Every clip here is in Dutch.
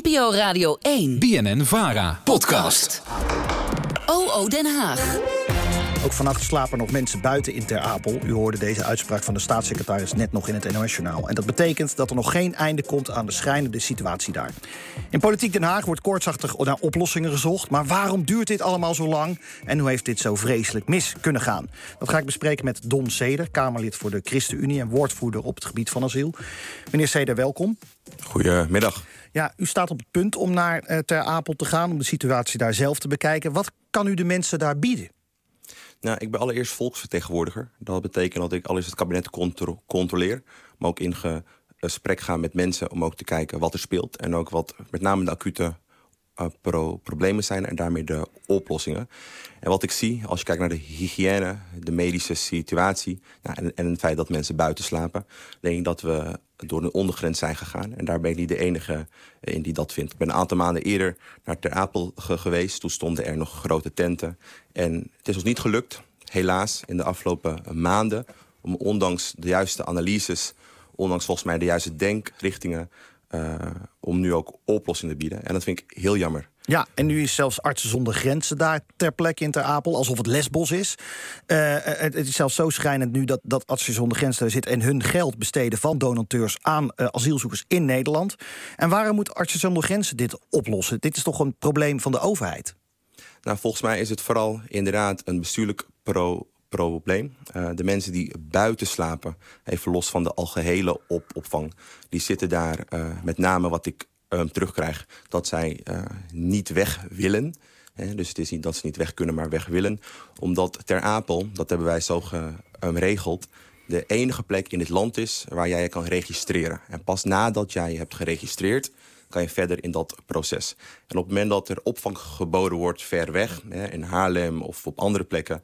NPO Radio 1. BNN Vara. Podcast. OO Den Haag. Ook vannacht slapen nog mensen buiten in Ter Apel. U hoorde deze uitspraak van de staatssecretaris net nog in het NOS-journaal. En dat betekent dat er nog geen einde komt aan de schrijnende situatie daar. In Politiek Den Haag wordt koortsachtig naar oplossingen gezocht. Maar waarom duurt dit allemaal zo lang? En hoe heeft dit zo vreselijk mis kunnen gaan? Dat ga ik bespreken met Don Seder, Kamerlid voor de ChristenUnie... en woordvoerder op het gebied van asiel. Meneer Seder, welkom. Goedemiddag. Ja, u staat op het punt om naar uh, Ter Apel te gaan... om de situatie daar zelf te bekijken. Wat kan u de mensen daar bieden? Nou, ik ben allereerst volksvertegenwoordiger. Dat betekent dat ik allereerst het kabinet contro controleer, maar ook in gesprek ga met mensen om ook te kijken wat er speelt en ook wat met name de acute pro problemen zijn en daarmee de oplossingen. En wat ik zie, als je kijkt naar de hygiëne, de medische situatie nou, en, en, het feit dat mensen buiten slapen, denk ik dat we door een ondergrens zijn gegaan. En daar ben ik niet de enige in die dat vindt. Ik ben een aantal maanden eerder naar Ter Apel geweest. Toen stonden er nog grote tenten. En het is ons niet gelukt, helaas, in de afgelopen maanden... om ondanks de juiste analyses, ondanks volgens mij de juiste denkrichtingen... Uh, om nu ook oplossingen te bieden. En dat vind ik heel jammer. Ja, en nu is zelfs Artsen zonder Grenzen daar ter plekke in Ter Apel, alsof het Lesbos is. Uh, het, is zelfs zo schrijnend nu dat, dat Artsen zonder Grenzen zit en hun geld besteden van donateurs aan uh, asielzoekers in Nederland. En waarom moet Artsen zonder Grenzen dit oplossen? Dit is toch een probleem van de overheid? Nou, volgens mij is het vooral inderdaad een bestuurlijk pro probleem. Uh, de mensen die buiten slapen, even los van de algehele op opvang... die zitten daar uh, met name wat ik um, terugkrijg... dat zij uh, niet weg willen. He, dus het is niet dat ze niet weg kunnen, maar weg willen. Omdat Ter Apel, dat hebben wij zo geregeld... de enige plek in het land is waar jij je kan registreren. En pas nadat jij je hebt geregistreerd kan je verder in dat proces. En op het moment dat er opvang geboden wordt ver weg... Hè, in Haarlem of op andere plekken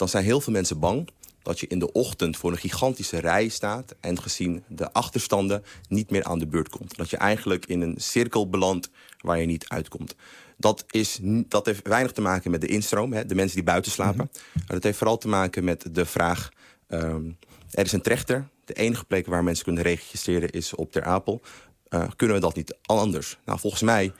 dan zijn heel veel mensen bang dat je in de ochtend voor een gigantische rij staat... en gezien de achterstanden niet meer aan de beurt komt. Dat je eigenlijk in een cirkel belandt waar je niet uitkomt. Dat, is, dat heeft weinig te maken met de instroom, hè, de mensen die buiten slapen. Mhm. Maar dat heeft vooral te maken met de vraag... Um, er is een trechter. De enige plek waar mensen kunnen registreren is op Ter Apel. Uh, kunnen we dat niet anders? Nou, volgens mij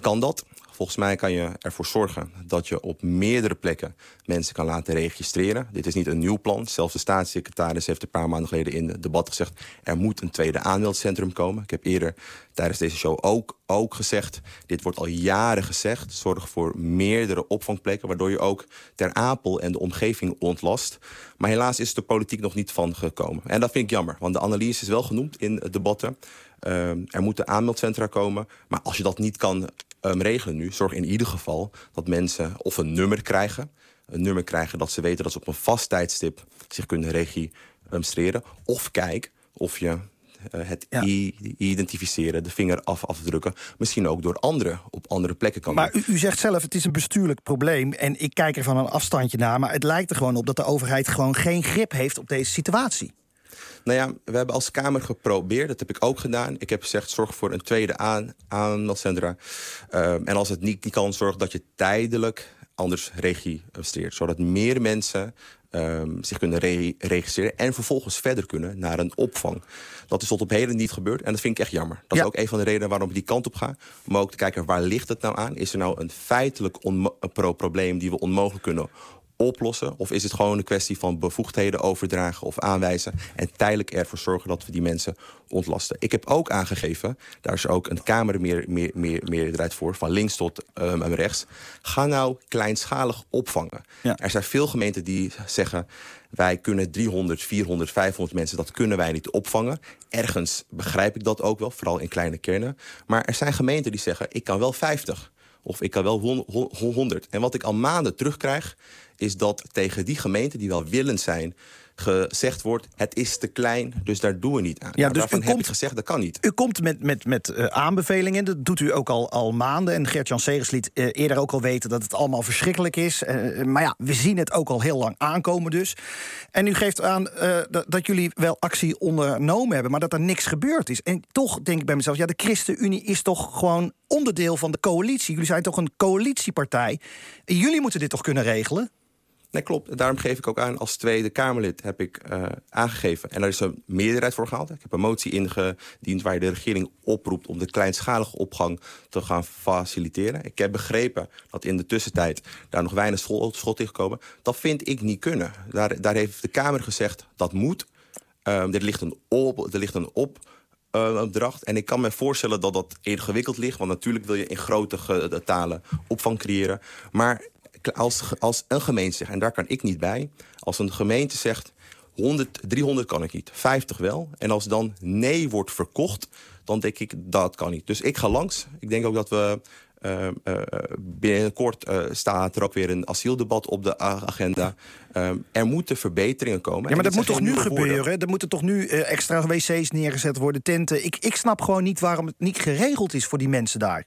kan dat. Volgens mij kan je ervoor zorgen dat je op meerdere plekken mensen kan laten registreren. Dit is niet een nieuw plan. Zelfs de staatssecretaris heeft een paar maanden geleden in het debat gezegd... er moet een tweede aanmeldcentrum komen. Ik heb eerder tijdens deze show ook, ook gezegd... dit wordt al jaren gezegd. Zorg voor meerdere opvangplekken... waardoor je ook Ter Apel en de omgeving ontlast. Maar helaas is de politiek nog niet van gekomen. En dat vind ik jammer, want de analyse is wel genoemd in debatten... Uh, er moeten aanmeldcentra komen. Maar als je dat niet kan um, regelen nu, zorg in ieder geval dat mensen of een nummer krijgen. Een nummer krijgen dat ze weten dat ze op een vast tijdstip zich kunnen registreren. Of kijk of je uh, het ja. identificeren, de vinger af afdrukken... misschien ook door anderen op andere plekken kan Maar u, u, zegt zelf, het is een bestuurlijk probleem... en ik kijk er van een afstandje naar... maar het lijkt er gewoon op dat de overheid gewoon geen grip heeft op deze situatie. Nou ja, we hebben als Kamer geprobeerd, dat heb ik ook gedaan. Ik heb gezegd, zorg voor een tweede aan, aanmeldcentra. Uh, en als het niet, niet kan, zorg dat je tijdelijk anders registreert. Zodat meer mensen um, zich kunnen re registreren... en vervolgens verder kunnen naar een opvang. Dat is tot op heden niet gebeurd en dat vind ik echt jammer. Dat ja. is ook een van de redenen waarom ik die kant op ga. Om ook te kijken, waar ligt het nou aan? Is er nou een feitelijk pro probleem die we onmogelijk kunnen oplossen? Of is het gewoon een kwestie van bevoegdheden overdragen of aanwijzen... en tijdelijk ervoor zorgen dat we die mensen ontlasten? Ik heb ook aangegeven, daar is ook een Kamer meer, meer, meer, voor... van links tot um, rechts. Ga nou kleinschalig opvangen. Ja. Er zijn veel gemeenten die zeggen... wij kunnen 300, 400, 500 mensen, dat kunnen wij niet opvangen. Ergens begrijp ik dat ook wel, vooral in kleine kernen. Maar er zijn gemeenten die zeggen, ik kan wel 50... Of ik kan wel 100. En wat ik al maanden terugkrijg is dat tegen die gemeenten die wel willend zijn gezegd wordt, het is te klein, dus daar doen we niet aan. Ja, nou, dus daarvan heb ik gezegd, dat kan niet. U komt met, met, met uh, aanbevelingen, dat doet u ook al, al maanden. En Gert-Jan Segers liet uh, eerder ook al weten dat het allemaal verschrikkelijk is. Uh, maar ja, we zien het ook al heel lang aankomen dus. En u geeft aan dat, dat jullie wel actie ondernomen hebben... maar dat er niks gebeurd is. En toch denk ik bij mezelf, ja, de ChristenUnie is toch gewoon onderdeel van de coalitie. Jullie zijn toch een coalitiepartij. Jullie moeten dit toch kunnen regelen? Nee, klopt. Daarom geef ik ook aan als Tweede Kamerlid heb ik uh, aangegeven. En daar is een meerderheid voor gehaald. Ik heb een motie ingediend waar je de regering oproept... om de kleinschalige opgang te gaan faciliteren. Ik heb begrepen dat in de tussentijd daar nog weinig schot is gekomen. Dat vind ik niet kunnen. Daar, daar heeft de Kamer gezegd dat moet. Uh, er ligt een. Er ligt een op uh, opdracht. En ik kan me voorstellen dat dat ingewikkeld ligt. Want natuurlijk wil je in grote getalen opvang creëren. Maar als, als een gemeente zegt, en daar kan ik niet bij... als een gemeente zegt, 100, 300 kan ik niet, 50 wel... en als dan nee wordt verkocht, dan denk ik, dat kan niet. Dus ik ga langs. Ik denk ook dat we... Uh, uh, binnenkort uh, staat er ook weer een asieldebat op de agenda. er moeten verbeteringen komen. Ja, maar dat moet toch nu gebeuren? Er moeten toch nu extra wc's neergezet worden, tenten. Ik, ik snap gewoon niet waarom het niet geregeld is voor die mensen daar.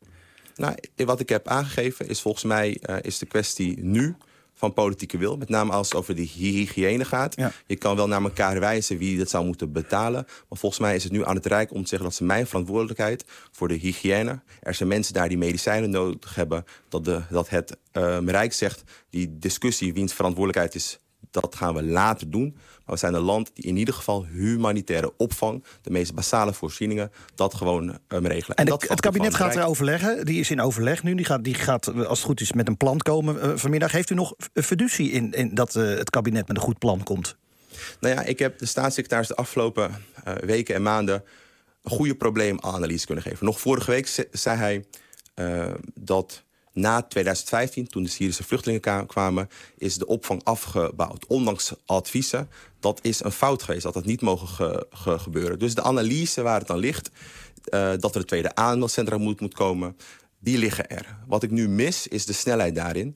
Nou, wat ik heb aangegeven is volgens mij uh, is de kwestie nu van politieke wil. Met name als het over de hygiëne gaat. Je kan wel naar elkaar wijzen wie dat zou moeten betalen. Maar volgens mij is het nu aan het Rijk om te zeggen... dat ze mijn verantwoordelijkheid voor de hygiëne... er zijn mensen daar die medicijnen nodig hebben... dat, de, dat het uh, Rijk zegt, die discussie wiens verantwoordelijkheid is dat gaan we later doen. Maar we zijn een land die in ieder geval humanitaire opvang... de meest basale voorzieningen, dat gewoon um, regelen. En, dat het kabinet gaat er overleggen. Die is in overleg nu. Die gaat, die gaat, als het goed is, met een plan komen uh, vanmiddag. Heeft u nog fiducie in, in dat uh, het kabinet met een goed plan komt? Nou ja, ik heb de staatssecretaris de afgelopen uh, weken en maanden... een goede probleemanalyse kunnen geven. Nog vorige week zei hij dat na 2015, toen de Syrische vluchtelingen kwamen... is de opvang afgebouwd. Ondanks adviezen, dat is een fout geweest. Dat dat niet mogen ge gebeuren. Dus de analyse waar het dan ligt... Uh, dat er een tweede aanmeldcentrum moet, moet komen... die liggen er. Wat ik nu mis, is de snelheid daarin.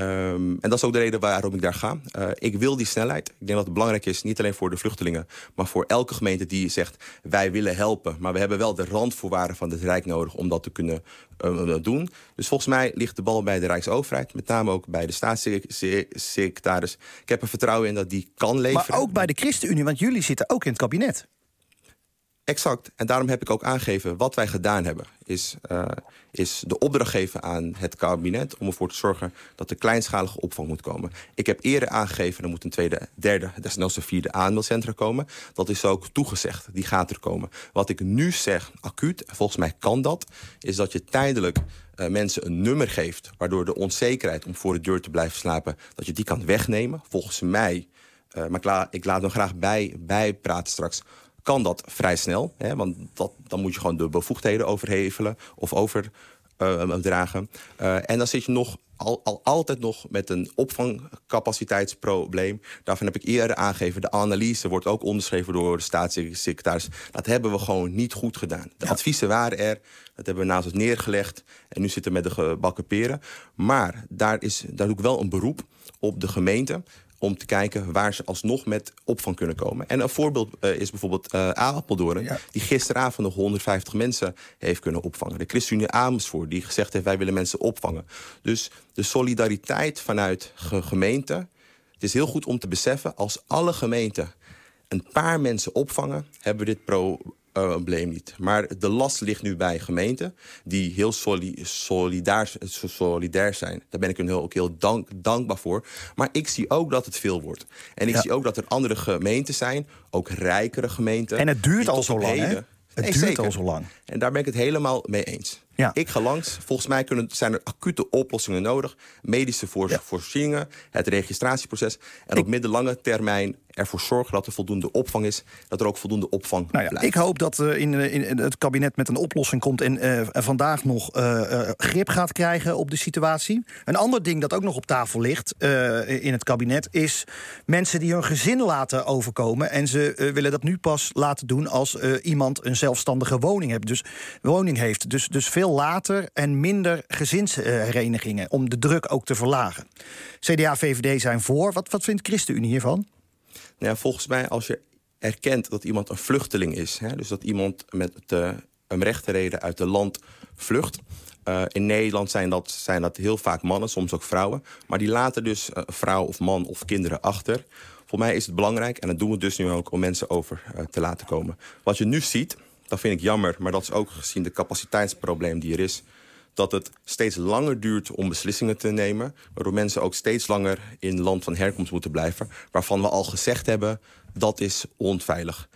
Um, en dat is ook de reden waarom ik daar ga. Uh, ik wil die snelheid. Ik denk dat het belangrijk is, niet alleen voor de vluchtelingen... maar voor elke gemeente die zegt, wij willen helpen... maar we hebben wel de randvoorwaarden van het Rijk nodig om dat te kunnen uh, doen. Dus volgens mij ligt de bal bij de Rijksoverheid. Met name ook bij de staatssecretaris. Ik heb er vertrouwen in dat die kan leveren. Maar ook bij de ChristenUnie, want jullie zitten ook in het kabinet. Exact. En daarom heb ik ook aangegeven wat wij gedaan hebben. Is, uh, is de opdracht geven aan het kabinet om ervoor te zorgen dat er kleinschalige opvang moet komen. Ik heb eerder aangegeven, er moet een tweede, derde, desnoods een vierde aanmeldcentra komen. Dat is ook toegezegd, die gaat er komen. Wat ik nu zeg, acuut, volgens mij kan dat, is dat je tijdelijk uh, mensen een nummer geeft... waardoor de onzekerheid om voor de deur te blijven slapen... dat je die kan wegnemen. Volgens mij, uh, maar ik, ik laat hem graag bij, bijpraten straks kan dat vrij snel. Hè, want dat, dan moet je gewoon de bevoegdheden overhevelen of overdragen. Uh, uh, en dan zit je nog al, al, altijd nog met een opvangcapaciteitsprobleem. Daarvan heb ik eerder aangegeven. De analyse wordt ook onderschreven door de staatssecretaris. Dat hebben we gewoon niet goed gedaan. De ja. adviezen waren er. Dat hebben we naast ons neergelegd. En nu zitten we met de gebakken peren. Maar daar, is, daar doe ik wel een beroep op de gemeente om te kijken waar ze alsnog met opvang kunnen komen. En een voorbeeld uh, is bijvoorbeeld uh, Apeldoorn... Ja. die gisteravond nog 150 mensen heeft kunnen opvangen. De ChristenUnie Amersfoort die gezegd heeft... wij willen mensen opvangen. Dus de solidariteit vanuit ge gemeenten... het is heel goed om te beseffen... als alle gemeenten een paar mensen opvangen... hebben we dit pro uh, niet. Maar de last ligt nu bij gemeenten die heel soli solidair, solidair zijn. Daar ben ik hun heel, ook heel dank, dankbaar voor. Maar ik zie ook dat het veel wordt. En ik ja. zie ook dat er andere gemeenten zijn, ook rijkere gemeenten. En het duurt al zo lang, hè? Het duurt zeker. al zo lang. En daar ben ik het helemaal mee eens. Ja. Ik ga langs. Volgens mij kunnen, zijn er acute oplossingen nodig. Medische voor, ja. voorzieningen, het registratieproces. En ik, op middellange termijn ervoor zorgen dat er voldoende opvang is. Dat er ook voldoende opvang nou ja, blijft. Ik hoop dat uh, in, in, het kabinet met een oplossing komt... en uh, vandaag nog uh, grip gaat krijgen op de situatie. Een ander ding dat ook nog op tafel ligt in het kabinet... is mensen die hun gezin laten overkomen. En ze willen dat nu pas laten doen als iemand een zelfstandige woning heeft. Dus, woning heeft. Dus, dus veel later en minder gezinsherenigingen... om de druk ook te verlagen. CDA, VVD zijn voor. Wat, wat vindt ChristenUnie hiervan? Nou ja, volgens mij, als je erkent dat iemand een vluchteling is... Hè, dus dat iemand met een rechte reden uit het land vlucht... Uh, in Nederland zijn dat, zijn dat heel vaak mannen, soms ook vrouwen. Maar die laten dus uh, vrouw of man of kinderen achter. Voor mij is het belangrijk, en dat doen we dus nu ook... om mensen over uh, te laten komen. Wat je nu ziet, dat vind ik jammer... maar dat is ook gezien de capaciteitsprobleem die er is... dat het steeds langer duurt om beslissingen te nemen. Waardoor mensen ook steeds langer in land van herkomst moeten blijven. Waarvan we al gezegd hebben, dat is onveilig.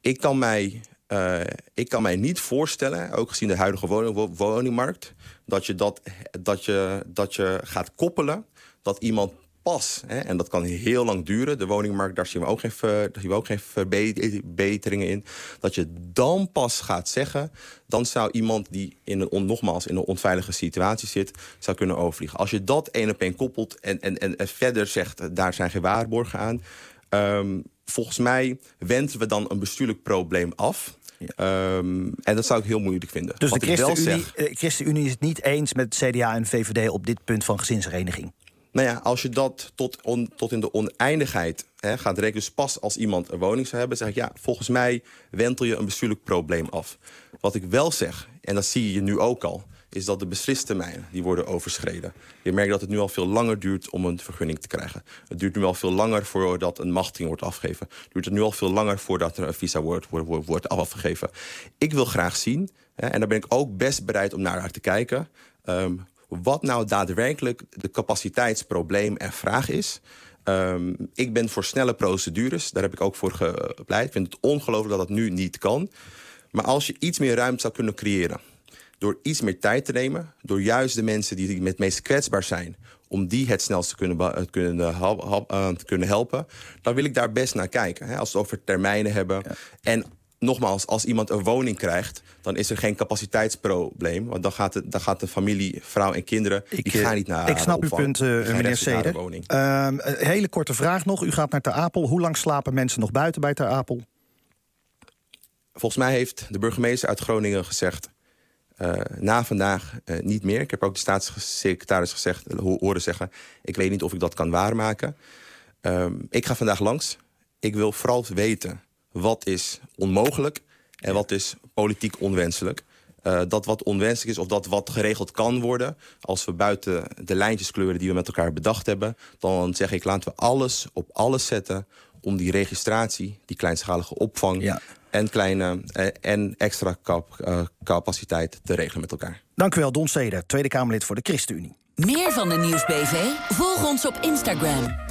Ik kan mij, uh, ik kan mij niet voorstellen, ook gezien de huidige woning, woningmarkt... Dat je, dat, dat, je, dat je gaat koppelen dat iemand pas, hè, en dat kan heel lang duren, de woningmarkt, daar zien we ook geen, daar zien we ook geen verbeteringen in, dat je dan pas gaat zeggen, dan zou iemand die in een, nogmaals in een onveilige situatie zit, zou kunnen overvliegen. Als je dat één op één koppelt en, en, en verder zegt, daar zijn geen waarborgen aan, um, volgens mij wenden we dan een bestuurlijk probleem af. Um, en dat zou ik heel moeilijk vinden. Dus de ChristenUnie, zeg, ChristenUnie is het niet eens met CDA en VVD op dit punt van gezinshereniging? Nou ja, als je dat tot, tot in de oneindigheid hè, gaat rekenen... dus pas als iemand een woning zou hebben... zeg ik, ja, volgens mij wentel je een bestuurlijk probleem af. Wat ik wel zeg, en dat zie je nu ook al... is dat de beslistermijnen die worden overschreden. Je merkt dat het nu al veel langer duurt om een vergunning te krijgen. Het duurt nu al veel langer voordat een machting wordt afgegeven. Het duurt het nu al veel langer voordat er een visa wordt, wordt, wordt afgegeven. Ik wil graag zien, en daar ben ik ook best bereid om naar te kijken... Um, wat nou daadwerkelijk de capaciteitsprobleem en vraag is. Um, ik ben voor snelle procedures, daar heb ik ook voor gepleit. Ik vind het ongelooflijk dat dat nu niet kan. Maar als je iets meer ruimte zou kunnen creëren... door iets meer tijd te nemen... door juist de mensen die het meest kwetsbaar zijn... om die het snelst te kunnen, kunnen, uh, te kunnen helpen... dan wil ik daar best naar kijken. Hè, als we het over termijnen hebben. En nogmaals, als iemand een woning krijgt... dan is er geen capaciteitsprobleem. Want dan gaat, de, dan gaat de familie, vrouw en kinderen... Ik, die gaan niet naar Ik snap uw punt, uh, meneer Seder. Uh, een hele korte vraag nog. U gaat naar Ter Apel. Hoe lang slapen mensen nog buiten bij Ter Apel? Volgens mij heeft de burgemeester uit Groningen gezegd... Uh, na vandaag uh, niet meer. Ik heb ook de staatssecretaris gezegd, horen zeggen... ik weet niet of ik dat kan waarmaken. Uh, ik ga vandaag langs. Ik wil vooral weten wat is onmogelijk en wat is politiek onwenselijk. Uh, dat wat onwenselijk is of dat wat geregeld kan worden... als we buiten de lijntjes kleuren die we met elkaar bedacht hebben... dan zeg ik, laten we alles op alles zetten om die registratie... die kleinschalige opvang en, kleine, uh, en extra cap, uh, capaciteit te regelen met elkaar. Dank u wel, Don Seder, Tweede Kamerlid voor de ChristenUnie. Meer van de Nieuwsbv? Volg ons op Instagram.